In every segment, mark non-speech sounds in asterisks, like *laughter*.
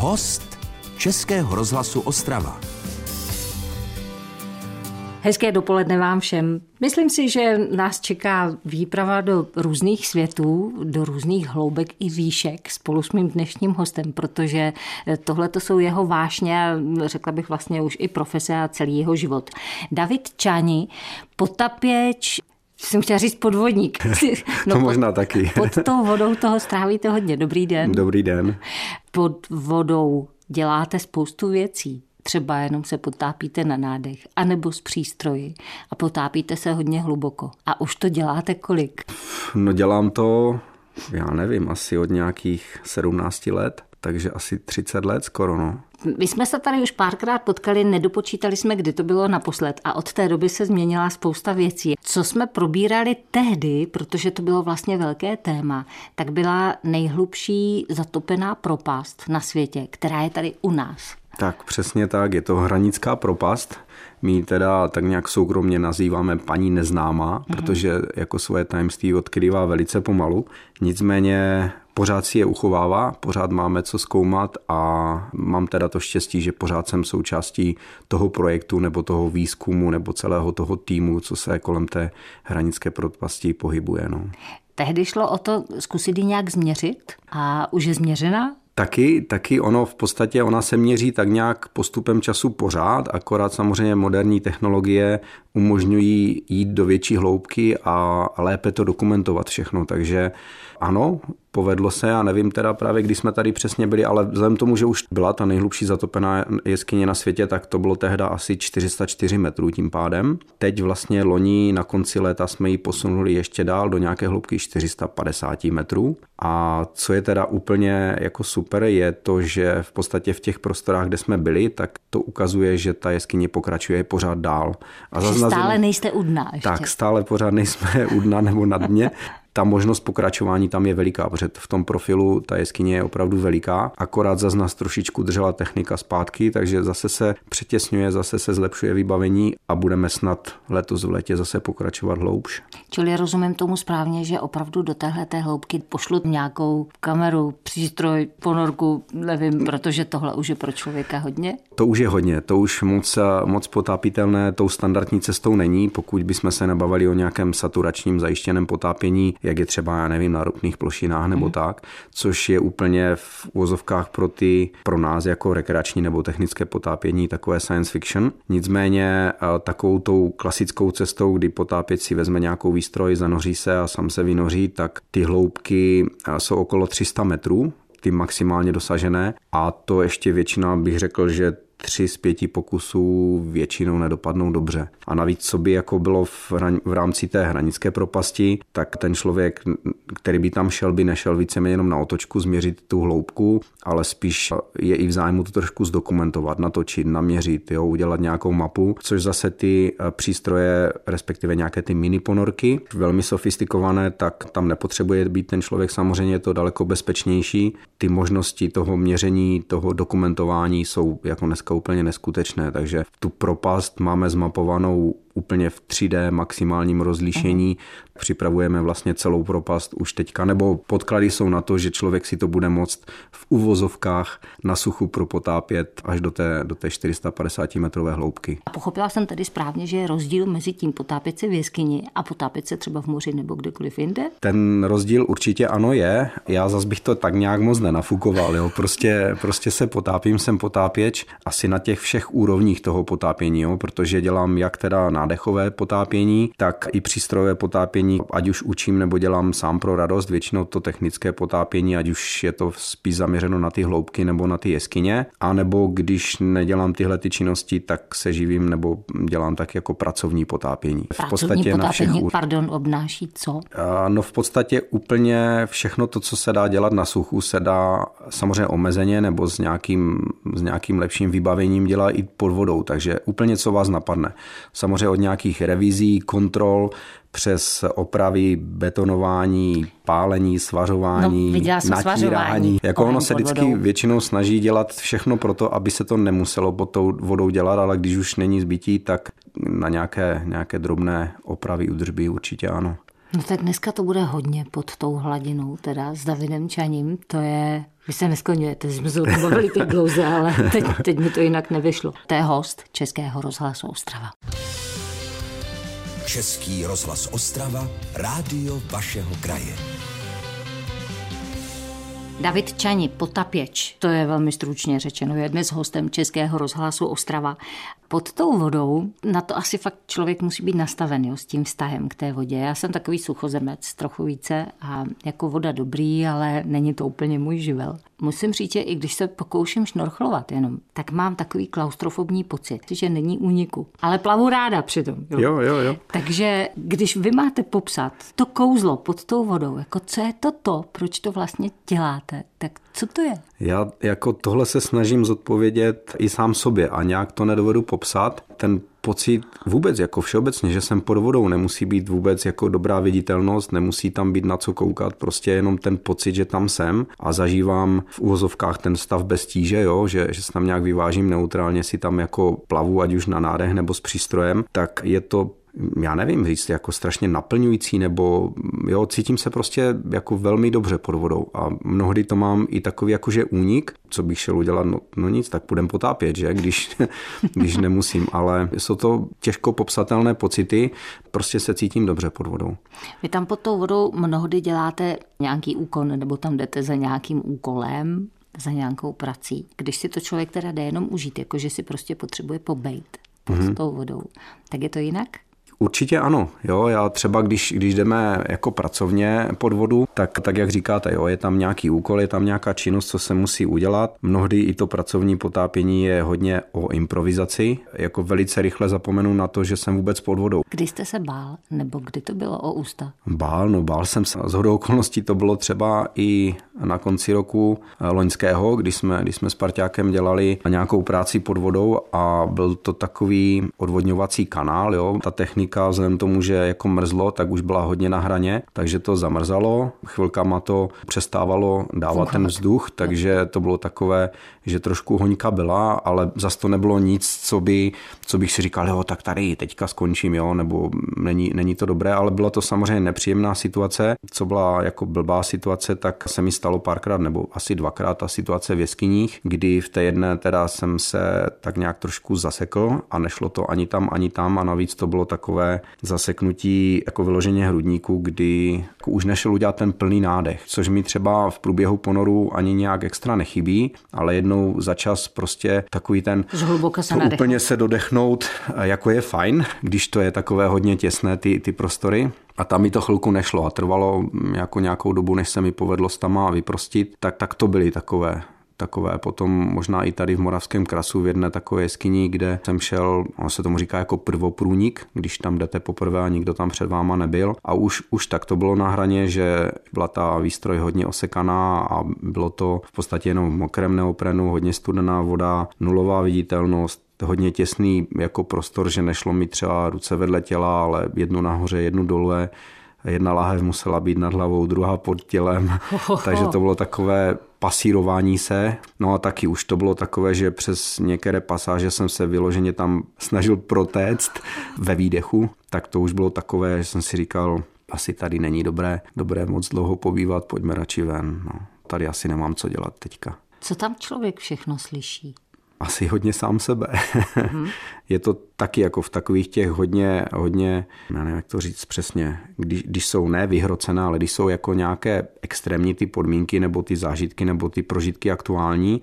Host Českého rozhlasu Ostrava. Hezké dopoledne vám všem. Myslím si, že nás čeká výprava do různých světů, do různých hloubek i výšek spolu s mým dnešním hostem, protože tohle to jsou jeho vášně řekla bych vlastně už i profese a celý jeho život. David Čani, potapěč, jsem chtěla říct podvodník. *laughs* No, to možná pod, taky. pod tou vodou toho strávíte hodně. Dobrý den. Dobrý den. Pod vodou děláte spoustu věcí třeba jenom se potápíte na nádech, anebo z přístroji a potápíte se hodně hluboko. A už to děláte kolik? No dělám to, já nevím, asi od nějakých 17 let, takže asi 30 let skoro, no. My jsme se tady už párkrát potkali, nedopočítali jsme, kdy to bylo naposled a od té doby se změnila spousta věcí. Co jsme probírali tehdy, protože to bylo vlastně velké téma, tak byla nejhlubší zatopená propast na světě, která je tady u nás. Tak přesně tak, je to hranická propast. My ji teda tak nějak soukromně nazýváme paní neznámá, mm-hmm. protože jako svoje tajemství odkrývá velice pomalu. Nicméně pořád si je uchovává, pořád máme co zkoumat a mám teda to štěstí, že pořád jsem součástí toho projektu nebo toho výzkumu nebo celého toho týmu, co se kolem té hranické propasti pohybuje. No. Tehdy šlo o to zkusit ji nějak změřit a už je změřena? Taky, taky ono v podstatě, ona se měří tak nějak postupem času pořád, akorát samozřejmě moderní technologie umožňují jít do větší hloubky a lépe to dokumentovat všechno. Takže ano, povedlo se, já nevím teda právě, kdy jsme tady přesně byli, ale vzhledem tomu, že už byla ta nejhlubší zatopená jeskyně na světě, tak to bylo tehda asi 404 metrů tím pádem. Teď vlastně loni na konci léta jsme ji posunuli ještě dál do nějaké hloubky 450 metrů. A co je teda úplně jako super, je to, že v podstatě v těch prostorách, kde jsme byli, tak to ukazuje, že ta jeskyně pokračuje pořád dál. A stále nejste u dna ještě. Tak, stále pořád nejsme u dna nebo na dně ta možnost pokračování tam je veliká, protože v tom profilu ta jeskyně je opravdu veliká. Akorát zase nás trošičku držela technika zpátky, takže zase se přetěsňuje, zase se zlepšuje vybavení a budeme snad letos v letě zase pokračovat hloubš. Čili rozumím tomu správně, že opravdu do téhle té hloubky pošlu nějakou kameru, přístroj, ponorku, nevím, protože tohle už je pro člověka hodně? To už je hodně, to už moc, moc potápitelné tou standardní cestou není, pokud bychom se nebavili o nějakém saturačním zajištěném potápění, jak je třeba, já nevím, na ropných plošinách nebo mm. tak, což je úplně v úvozovkách pro ty, pro nás jako rekreační nebo technické potápění takové science fiction. Nicméně eh, takovou tou klasickou cestou, kdy potápěč si vezme nějakou výstroj, zanoří se a sam se vynoří, tak ty hloubky eh, jsou okolo 300 metrů, ty maximálně dosažené a to ještě většina bych řekl, že tři z pěti pokusů většinou nedopadnou dobře. A navíc, co by jako bylo v, hran, v rámci té hranické propasti, tak ten člověk, který by tam šel, by nešel víceméně jenom na otočku změřit tu hloubku, ale spíš je i v zájmu to trošku zdokumentovat, natočit, naměřit, jo, udělat nějakou mapu, což zase ty eh, přístroje, respektive nějaké ty mini ponorky, velmi sofistikované, tak tam nepotřebuje být ten člověk, samozřejmě je to daleko bezpečnější. Ty možnosti toho měření, toho dokumentování jsou jako dneska úplně neskutečné, takže tu propast máme zmapovanou úplně v 3D maximálním rozlíšení. Uh-huh. Připravujeme vlastně celou propast už teďka, nebo podklady jsou na to, že člověk si to bude moct v uvozovkách na suchu propotápět až do té, do té 450 metrové hloubky. A pochopila jsem tedy správně, že je rozdíl mezi tím potápět se v jeskyni a potápět se třeba v moři nebo kdekoliv jinde? Ten rozdíl určitě ano je. Já zas bych to tak nějak moc nenafukoval. Jo. Prostě, prostě se potápím, jsem potápěč asi na těch všech úrovních toho potápění, jo, protože dělám jak teda na nádechové potápění, tak i přístrojové potápění, ať už učím nebo dělám sám pro radost, většinou to technické potápění, ať už je to spíš zaměřeno na ty hloubky nebo na ty jeskyně, a nebo když nedělám tyhle ty činnosti, tak se živím nebo dělám tak jako pracovní potápění. V pracovní podstatě potápění, na všech... pardon, obnáší co? No v podstatě úplně všechno to, co se dá dělat na suchu, se dá samozřejmě omezeně nebo s nějakým, s nějakým lepším vybavením dělat i pod vodou, takže úplně co vás napadne. Samozřejmě od nějakých revizí, kontrol, přes opravy, betonování, pálení, svařování, no, natírání. Jako ono se vždycky vodou. většinou snaží dělat všechno pro to, aby se to nemuselo pod tou vodou dělat, ale když už není zbytí, tak na nějaké, nějaké drobné opravy, udržby určitě ano. No tak dneska to bude hodně pod tou hladinou, teda s Davidem Čaním, to je vy se neskloňujete, jsme se o tom bavili teď dlouze, ale teď, teď mi to jinak nevyšlo. To je host Českého rozhlasu Ostrava. Český rozhlas Ostrava, rádio vašeho kraje. David Čani, potapěč, to je velmi stručně řečeno, je dnes hostem Českého rozhlasu Ostrava pod tou vodou, na to asi fakt člověk musí být nastaven jo, s tím vztahem k té vodě. Já jsem takový suchozemec trochu více a jako voda dobrý, ale není to úplně můj živel. Musím říct, že i když se pokouším šnorchlovat jenom, tak mám takový klaustrofobní pocit, že není úniku. Ale plavu ráda přitom. Jo. jo, jo, jo. Takže když vy máte popsat to kouzlo pod tou vodou, jako co je to to, proč to vlastně děláte, tak co to je? Já jako tohle se snažím zodpovědět i sám sobě a nějak to nedovedu popsat. Ten pocit vůbec jako všeobecně, že jsem pod vodou, nemusí být vůbec jako dobrá viditelnost, nemusí tam být na co koukat, prostě jenom ten pocit, že tam jsem. A zažívám v úvozovkách ten stav bez tíže, jo, že, že se tam nějak vyvážím neutrálně, si tam jako plavu, ať už na nádech nebo s přístrojem, tak je to já nevím říct, jako strašně naplňující, nebo jo, cítím se prostě jako velmi dobře pod vodou a mnohdy to mám i takový jakože únik, co bych šel udělat, no, no nic, tak půjdem potápět, že, když, *laughs* když nemusím, ale jsou to těžko popsatelné pocity, prostě se cítím dobře pod vodou. Vy tam pod tou vodou mnohdy děláte nějaký úkon, nebo tam jdete za nějakým úkolem, za nějakou prací. Když si to člověk teda jde jenom užít, jakože si prostě potřebuje pobejt pod mm-hmm. tou vodou, tak je to jinak? Určitě ano. Jo, já třeba, když, když jdeme jako pracovně pod vodu, tak, tak jak říkáte, jo, je tam nějaký úkol, je tam nějaká činnost, co se musí udělat. Mnohdy i to pracovní potápění je hodně o improvizaci. Jako velice rychle zapomenu na to, že jsem vůbec pod vodou. Kdy jste se bál, nebo kdy to bylo o ústa? Bál, no bál jsem se. Z hodou okolností to bylo třeba i na konci roku loňského, když jsme, když jsme s Parťákem dělali nějakou práci pod vodou a byl to takový odvodňovací kanál, jo. Ta technika technika, vzhledem tomu, že jako mrzlo, tak už byla hodně na hraně, takže to zamrzalo, chvilkama to přestávalo dávat ten vzduch, takže to bylo takové, že trošku hoňka byla, ale zas to nebylo nic, co, by, co bych si říkal, jo, tak tady teďka skončím, jo, nebo není, není to dobré, ale byla to samozřejmě nepříjemná situace. Co byla jako blbá situace, tak se mi stalo párkrát nebo asi dvakrát ta situace v jeskyních, kdy v té jedné teda jsem se tak nějak trošku zasekl a nešlo to ani tam, ani tam a navíc to bylo takové takové zaseknutí jako vyloženě hrudníku, kdy jako už nešel udělat ten plný nádech, což mi třeba v průběhu ponoru ani nějak extra nechybí, ale jednou za čas prostě takový ten se to úplně se dodechnout, jako je fajn, když to je takové hodně těsné ty, ty prostory, a tam mi to chvilku nešlo a trvalo jako nějakou dobu, než se mi povedlo s tama vyprostit, tak, tak to byly takové takové potom možná i tady v Moravském krasu v jedné takové jeskyni, kde jsem šel, on se tomu říká jako prvoprůnik, když tam jdete poprvé a nikdo tam před váma nebyl. A už, už tak to bylo na hraně, že byla ta výstroj hodně osekaná a bylo to v podstatě jenom v mokrém neoprenu, hodně studená voda, nulová viditelnost, hodně těsný jako prostor, že nešlo mi třeba ruce vedle těla, ale jednu nahoře, jednu dole. Jedna lahev musela být nad hlavou, druhá pod tělem, takže to bylo takové pasírování se. No a taky už to bylo takové, že přes některé pasáže jsem se vyloženě tam snažil protéct ve výdechu, tak to už bylo takové, že jsem si říkal, asi tady není dobré, dobré moc dlouho pobývat, pojďme radši ven. No, tady asi nemám co dělat teďka. Co tam člověk všechno slyší? Asi hodně sám sebe. Mm-hmm. *laughs* je to taky jako v takových těch hodně, hodně, já nevím, jak to říct přesně, když, když jsou ne vyhrocené, ale když jsou jako nějaké extrémní ty podmínky nebo ty zážitky nebo ty prožitky aktuální,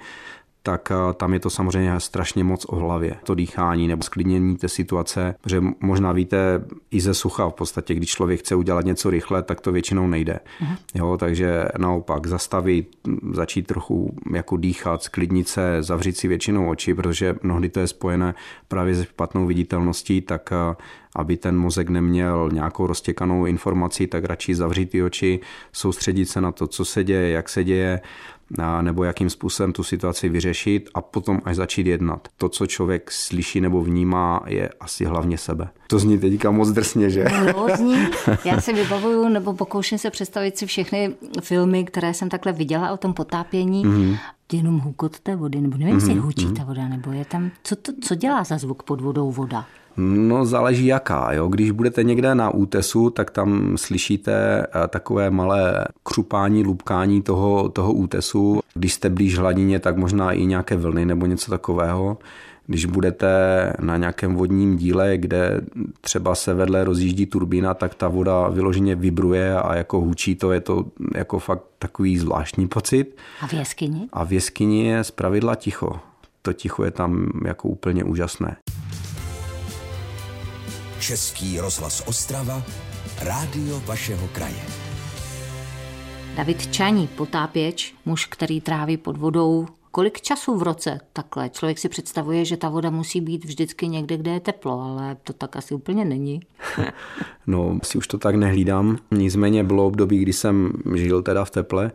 tak eh, tam je to samozřejmě strašně moc o hlavě. To dýchání nebo sklidnění té situace, že možná víte i ze sucha v podstatě, když člověk chce udělat něco rychle, tak to většinou nejde. Uh-huh. Jo, takže naopak zastavit, začít trochu jako dýchat, sklidnit se, zavřít si většinou oči, protože mnohdy to je spojené právě se špatnou viditelností, tak eh, aby ten mozek neměl nějakou roztěkanou informaci, tak radši zavřít ty oči, soustředit se na to, co se děje, jak se děje nebo jakým způsobem tu situaci vyřešit a potom až začít jednat. To, co člověk slyší nebo vnímá, je asi hlavně sebe. To zní teďka moc drsně, že? No, zní. *laughs* Já si vybavuju nebo pokouším se představit si všechny filmy, které jsem takhle viděla o tom potápění. Mm-hmm. Jenom hukot té vody, nebo nevím, jestli mm-hmm. hučí mhm. ta voda, nebo je tam, co, to, co dělá za zvuk pod vodou voda? No záleží jaká. Jo. Když budete někde na útesu, tak tam slyšíte eh, takové malé křupání, lupkání toho, toho útesu. Když jste blíž hladině, tak možná i nějaké vlny nebo něco takového. Když budete na nějakém vodním díle, kde třeba se vedle rozjíždí turbína, tak ta voda vyloženě vibruje a jako hučí to, je to jako fakt takový zvláštní pocit. A v jeskyni? A v jeskyni je zpravidla ticho. To ticho je tam jako úplně úžasné. Český rozhlas Ostrava, rádio vašeho kraje. David Čaní, potápěč, muž, který tráví pod vodou Kolik času v roce takhle? Člověk si představuje, že ta voda musí být vždycky někde, kde je teplo, ale to tak asi úplně není. *laughs* no, si už to tak nehlídám. Nicméně bylo období, kdy jsem žil teda v teple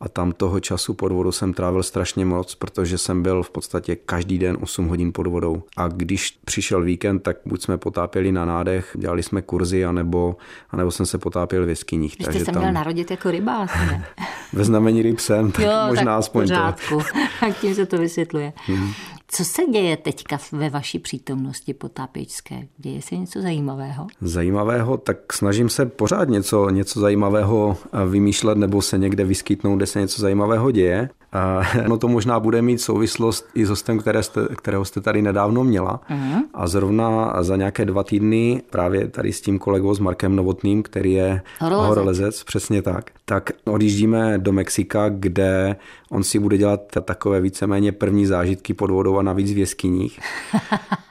a tam toho času pod vodou jsem trávil strašně moc, protože jsem byl v podstatě každý den 8 hodin pod vodou. A když přišel víkend, tak buď jsme potápěli na nádech, dělali jsme kurzy, anebo, anebo jsem se potápěl v jeskyních. Vy jste se tam... měl narodit jako rybák, ne? *laughs* Ve znamení ryb jsem, tak jo, možná tak aspoň pořádku. to. *laughs* tak tím se to vysvětluje. Hmm. Co se děje teďka ve vaší přítomnosti potápěčské? Děje se něco zajímavého? Zajímavého? Tak snažím se pořád něco, něco zajímavého vymýšlet nebo se někde vyskytnout, kde se něco zajímavého děje. A *laughs* no to možná bude mít souvislost i s hostem, které jste, kterého jste tady nedávno měla. Uh-huh. A zrovna za nějaké dva týdny právě tady s tím kolegou, s Markem Novotným, který je horolezec, horolezec přesně tak, tak odjíždíme do Mexika, kde on si bude dělat takové víceméně první zážitky pod vodou a navíc v jeskyních. *laughs*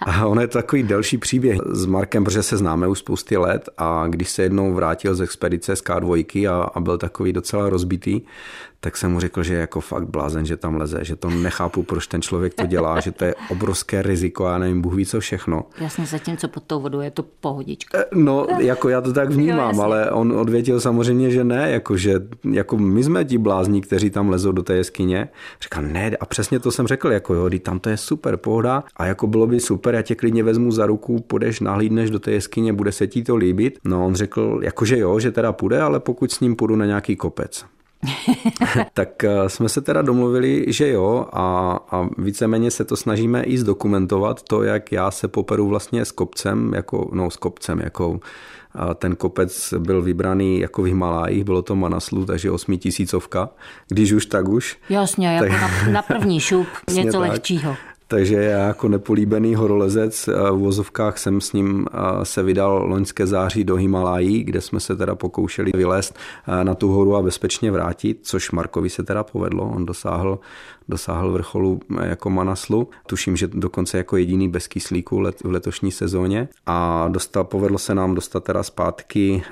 A on je takový delší příběh s Markem, protože se známe už spousty let a když se jednou vrátil z expedice z K2 a, a byl takový docela rozbitý, tak jsem mu řekl, že je jako fakt blázen, že tam leze, že to nechápu, proč ten člověk to dělá, že to je obrovské riziko a nevím, Bůh ví co všechno. Jasně, zatímco pod tou vodou je to pohodička. Eh, no, jako já to tak vnímám, jo, ale on odvětil samozřejmě, že ne, jako, že jako my jsme ti blázní, kteří tam lezou do té jeskyně. Říká, ne, a přesně to jsem řekl, jako jo, tam to je super pohoda a jako bylo by super, já tě klidně vezmu za ruku, půjdeš, nahlídneš do té jeskyně, bude se ti to líbit. No, on řekl, jako že jo, že teda půjde, ale pokud s ním půjdu na nějaký kopec. *laughs* tak eh, jsme se teda domluvili, že jo a, a víceméně se to snažíme i zdokumentovat, to, jak já se poperu vlastně s kopcem, jako, no s kopcem, jako a ten kopec byl vybraný jako v Himalájích, bylo to Manaslu, takže osmitisícovka, když už tak už. Jasně, jako tak... jako na, na první šup, *laughs* něco lehčího takže já jako nepolíbený horolezec eh, v vozovkách jsem s ním eh, se vydal loňské září do Himalají, kde jsme se teda pokoušeli vylézt eh, na tu horu a bezpečně vrátit, což Markovi se teda povedlo. On dosáhl dosáhl vrcholu jako Manaslu. Tuším, že dokonce jako jediný bez kyslíku let, v letošní sezóně. A dostal, povedlo se nám dostat teda zpátky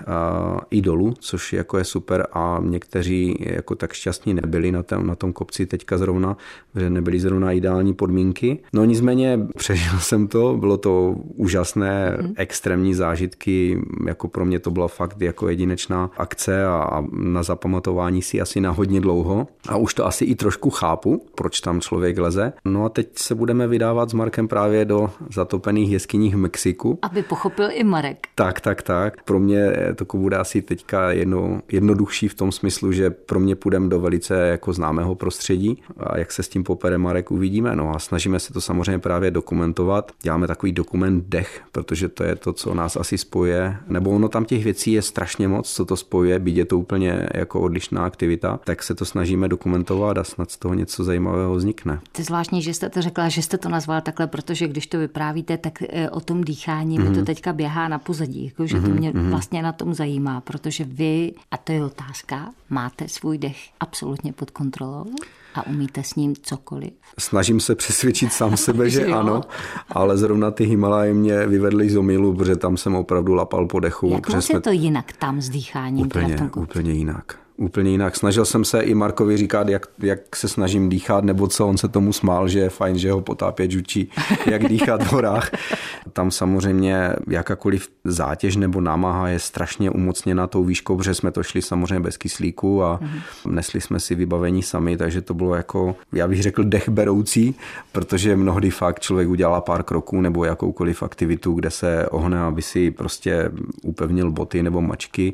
i dolů, což jako je super a někteří jako tak šťastní nebyli na tom, na tom kopci teďka zrovna, že nebyly zrovna ideální podmínky. No nicméně přežil *laughs* jsem to, bylo to úžasné, mm. extrémní zážitky, jako pro mě to byla fakt jako jedinečná akce a, a na zapamatování si asi na hodně dlouho. A už to asi i trošku chápu, proč tam člověk leze. No a teď se budeme vydávat s Markem právě do zatopených jeskyních v Mexiku. Aby pochopil i Marek. Tak, tak, tak. Pro mě to bude asi teďka jedno, jednodušší v tom smyslu, že pro mě půjdeme do velice jako známého prostředí a jak se s tím popere Marek uvidíme. No a snažíme se to samozřejmě právě dokumentovat. Děláme takový dokument dech, protože to je to, co nás asi spojuje. Nebo ono tam těch věcí je strašně moc, co to spojuje, byť je to úplně jako odlišná aktivita, tak se to snažíme dokumentovat a snad z toho něco zajímavého vznikne. To je zvláštní, že jste to řekla, že jste to nazval takhle, protože když to vyprávíte, tak eh, o tom dýchání mm-hmm. mi to mhm. teďka běhá na pozadí, jako, že mm-hmm. to mhm, mě mm-hmm. vlastně na tom zajímá, protože vy, a to je otázka, máte svůj dech absolutně pod kontrolou? A umíte s ním cokoliv? Snažím se přesvědčit sám sebe, že *laughs* ano, ale zrovna ty Himalaje mě vyvedly z omilu, protože tam jsem opravdu lapal po dechu. Jak moc je to jinak tam s dýcháním? Úplně, úplně jinak úplně jinak. Snažil jsem se i Markovi říkat, jak, jak se snažím dýchat, nebo co, on se tomu smál, že je fajn, že ho potápěč učí, jak dýchat v horách. Tam samozřejmě jakákoliv zátěž nebo námaha je strašně umocněna tou výškou, protože jsme to šli samozřejmě bez kyslíku a mm-hmm. nesli jsme si vybavení sami, takže to bylo jako, já bych řekl, dech beroucí, protože mnohdy fakt člověk udělá pár kroků nebo jakoukoliv aktivitu, kde se ohne, aby si prostě upevnil boty nebo mačky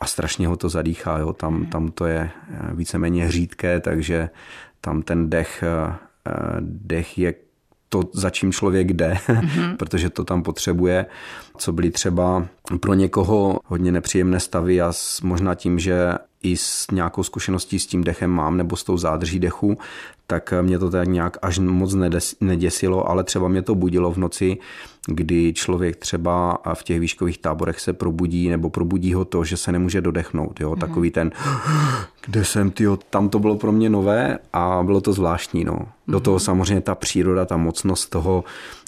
a strašně ho to zadýchá. Jo. Tam, hmm. tam to je víceméně hřídké, takže tam ten dech, eh, dech je to, za čím člověk jde, mm-hmm. *laughs* protože to tam potřebuje, co byly třeba pro někoho hodně nepříjemné stavy a možná tím, že i s nějakou zkušeností s tím dechem mám nebo s tou zádrží dechu, tak mě to tak nějak až moc neděsilo, ale třeba mě to budilo v noci, kdy člověk třeba v těch výškových táborech se probudí nebo probudí ho to, že se nemůže dodechnout. Jo? Mm-hmm. Takový ten, kde jsem, tyjo, tam to bylo pro mě nové a bylo to zvláštní. No. Do toho mhm. samozřejmě ta příroda, ta mocnost toho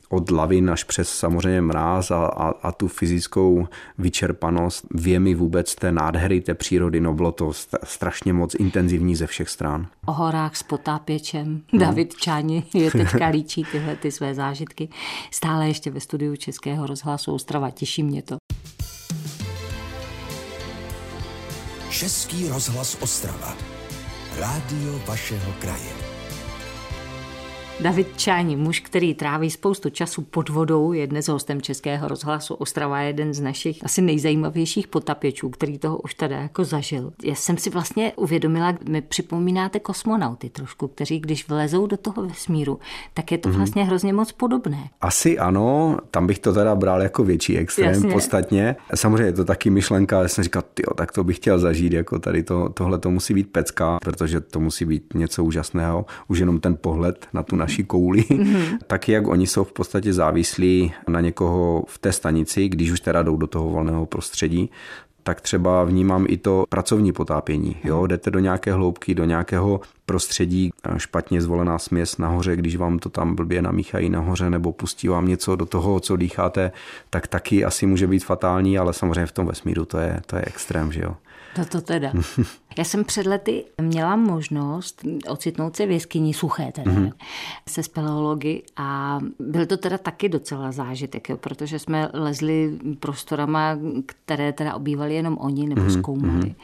od lavin až přes samozřejmě mráz a, a, a tu fyzickou vyčerpanost, věmi vůbec té nádhery té přírody, no bylo to strašně moc intenzivní ze všech stran. O horách s potápěčem. No. David Čáni je *laughs* teďka líčí tyhle ty své zážitky. Stále ještě ve studiu Českého rozhlasu Ostrava. Těší mě to. Český rozhlas Ostrava. Rádio vašeho kraje. David Čáni, muž, který tráví spoustu času pod vodou, je dnes hostem Českého rozhlasu. Ostrava je jeden z našich asi nejzajímavějších potapěčů, který toho už tady jako zažil. Já jsem si vlastně uvědomila, mi připomínáte kosmonauty trošku, kteří když vlezou do toho vesmíru, tak je to mhm. vlastně mm-hmm. hrozně moc podobné. Asi ano, tam bych to teda bral jako větší extrém Jasně. podstatně. Samozřejmě je to taky myšlenka, já jsem říkal, jo, tak to bych chtěl zažít, jako tady to, tohle to musí být pecka, protože to musí být něco úžasného, už jenom ten pohled na tu naši kouli, mm-hmm. tak jak oni jsou v podstatě závislí na někoho v té stanici, když už teda jdou do toho volného prostředí, tak třeba vnímám i to pracovní potápění. Jo? Mhm. Jdete do nějaké hloubky, do nějakého prostředí, špatně zvolená směs nahoře, když vám to tam blbě namíchají nahoře nebo pustí vám něco do toho, co dýcháte, tak taky asi může být fatální, ale samozřejmě v tom vesmíru to je, to je extrém, že jo. No to teda. *laughs* Já jsem před lety měla možnost ocitnout se v jeskyni suché teda, mm-hmm. se speleology a byl to teda taky docela zážitek, jo, protože jsme lezli prostorama, které teda obývali jenom oni nebo mm-hmm. zkoumali. Mm-hmm.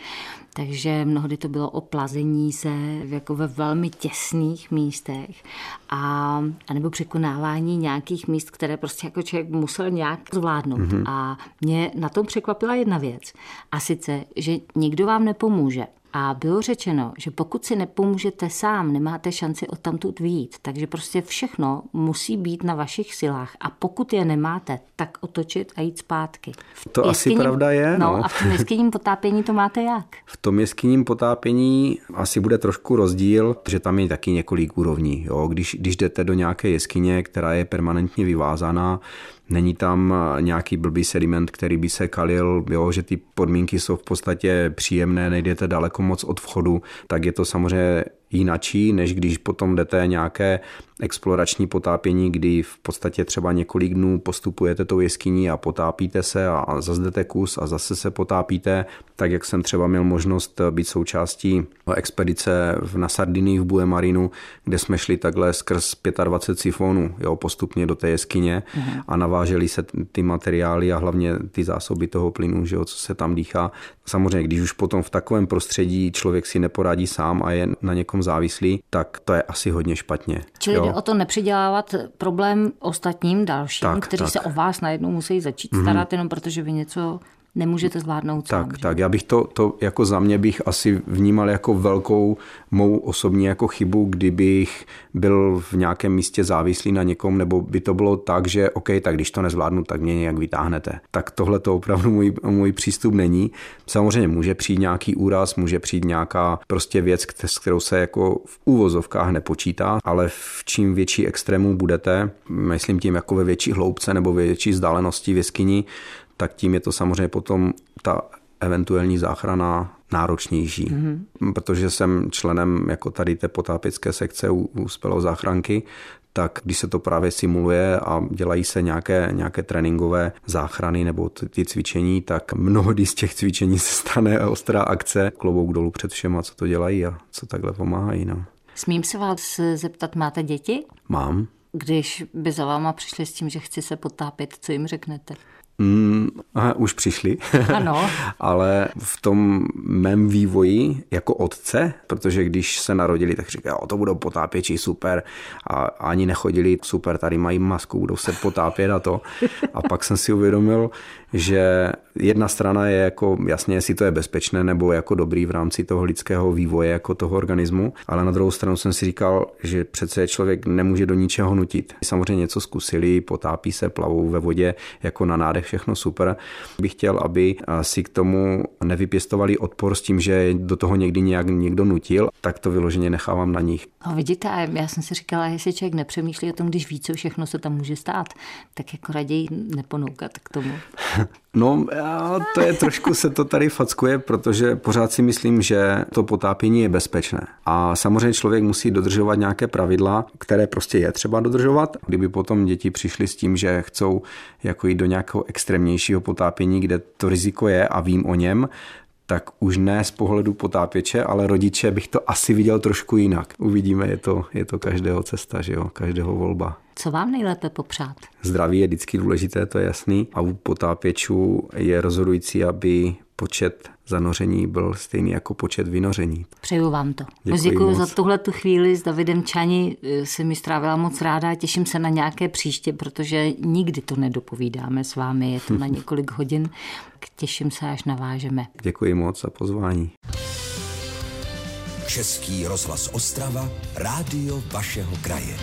Takže mnohdy to bylo o plazení se jako ve velmi těsných místech a, a nebo překonávání nějakých míst, které prostě jako člověk musel nějak zvládnout. Mm-hmm. A mě na tom překvapila jedna věc. A sice, že nikdo vám nepomůže. A bylo řečeno, že pokud si nepomůžete sám, nemáte šanci odtamtud výjít. Takže prostě všechno musí být na vašich silách. A pokud je nemáte, tak otočit a jít zpátky. V to jeskyním, asi pravda je. No. no a v tom jeskyním potápění to máte jak? *laughs* V tom jeskyním potápění asi bude trošku rozdíl, že tam je taky několik úrovní. Jo? Když, když jdete do nějaké jeskyně, která je permanentně vyvázaná, Není tam nějaký blbý sediment, který by se kalil, jo, že ty podmínky jsou v podstatě příjemné, nejdete daleko moc od vchodu, tak je to samozřejmě jinačí, než když potom jdete nějaké explorační potápění, kdy v podstatě třeba několik dnů postupujete tou jeskyní a potápíte se a zase jdete kus a zase se potápíte, tak jak jsem třeba měl možnost být součástí expedice na Sardinii v Bue Marinu, kde jsme šli takhle skrz 25 sifonů jo, postupně do té jeskyně mm. a naváželi se ty materiály a hlavně ty zásoby toho plynu, že jo, co se tam dýchá. Samozřejmě, když už potom v takovém prostředí člověk si neporadí sám a je na někom závislý, tak to je asi hodně špatně. Čili jo? jde o to nepřidělávat problém ostatním dalším, tak, kteří tak. se o vás najednou musí začít mhm. starat, mm-hmm. jenom protože vy něco nemůžete zvládnout tak, sám. Tak, já bych to, to jako za mě bych asi vnímal jako velkou mou osobní jako chybu, kdybych byl v nějakém místě závislý na někom, nebo by to bylo tak, že OK, tak když to nezvládnu, tak mě nějak vytáhnete. Tak tohle to opravdu můj, můj přístup není. Samozřejmě může přijít nějaký úraz, může přijít nějaká prostě věc, s kterou se jako v úvozovkách nepočítá, ale v čím větší extrému budete, myslím tím jako ve větší hloubce nebo ve větší vzdálenosti v jeskyni, tak tím je to samozřejmě potom ta eventuální záchrana náročnější. Mm-hmm. Protože jsem členem jako tady té potápěcké sekce u, u Spelo záchranky, tak když se to právě simuluje a dělají se nějaké, nějaké tréninkové záchrany nebo ty cvičení, tak mnohdy z těch cvičení se stane ostrá akce. Klobouk dolů před všema, co to dělají a co takhle pomáhají. No. Smím se vás zeptat, máte děti? Mám. Když by za váma přišli s tím, že chci se potápět, co jim řeknete? Mm, aha, už přišli. Ano. *laughs* Ale v tom mém vývoji jako otce, protože když se narodili, tak říkali, o to budou potápěči, super. A ani nechodili, super, tady mají masku, budou se potápět a to. A pak jsem si uvědomil, že jedna strana je jako jasně, jestli to je bezpečné nebo jako dobrý v rámci toho lidského vývoje, jako toho organismu, ale na druhou stranu jsem si říkal, že přece člověk nemůže do ničeho nutit. Samozřejmě něco zkusili, potápí se, plavou ve vodě, jako na nádech všechno super. Bych chtěl, aby si k tomu nevypěstovali odpor s tím, že do toho někdy nějak někdo nutil, tak to vyloženě nechávám na nich. No vidíte, já jsem si říkala, jestli člověk nepřemýšlí o tom, když ví, co všechno se tam může stát, tak jako raději neponoukat k tomu. *laughs* No, to je trošku se to tady fackuje, protože pořád si myslím, že to potápění je bezpečné. A samozřejmě člověk musí dodržovat nějaké pravidla, které prostě je třeba dodržovat. Kdyby potom děti přišly s tím, že chcou jako jít do nějakého extrémnějšího potápění, kde to riziko je a vím o něm, tak už ne z pohledu potápěče, ale rodiče bych to asi viděl trošku jinak. Uvidíme, je to, je to každého cesta, že jo, každého volba. Co vám nejlépe popřát? Zdraví je vždycky důležité, to je jasný. A u potápěčů je rozhodující, aby počet zanoření byl stejný jako počet vynoření. Přeju vám to. Děkuji, Děkuji za tuhle tu chvíli s Davidem Čani. Se mi strávila moc ráda a těším se na nějaké příště, protože nikdy to nedopovídáme s vámi. Je to na *laughs* několik hodin. Těším se, až navážeme. Děkuji moc za pozvání. Český rozhlas Ostrava, rádio vašeho kraje.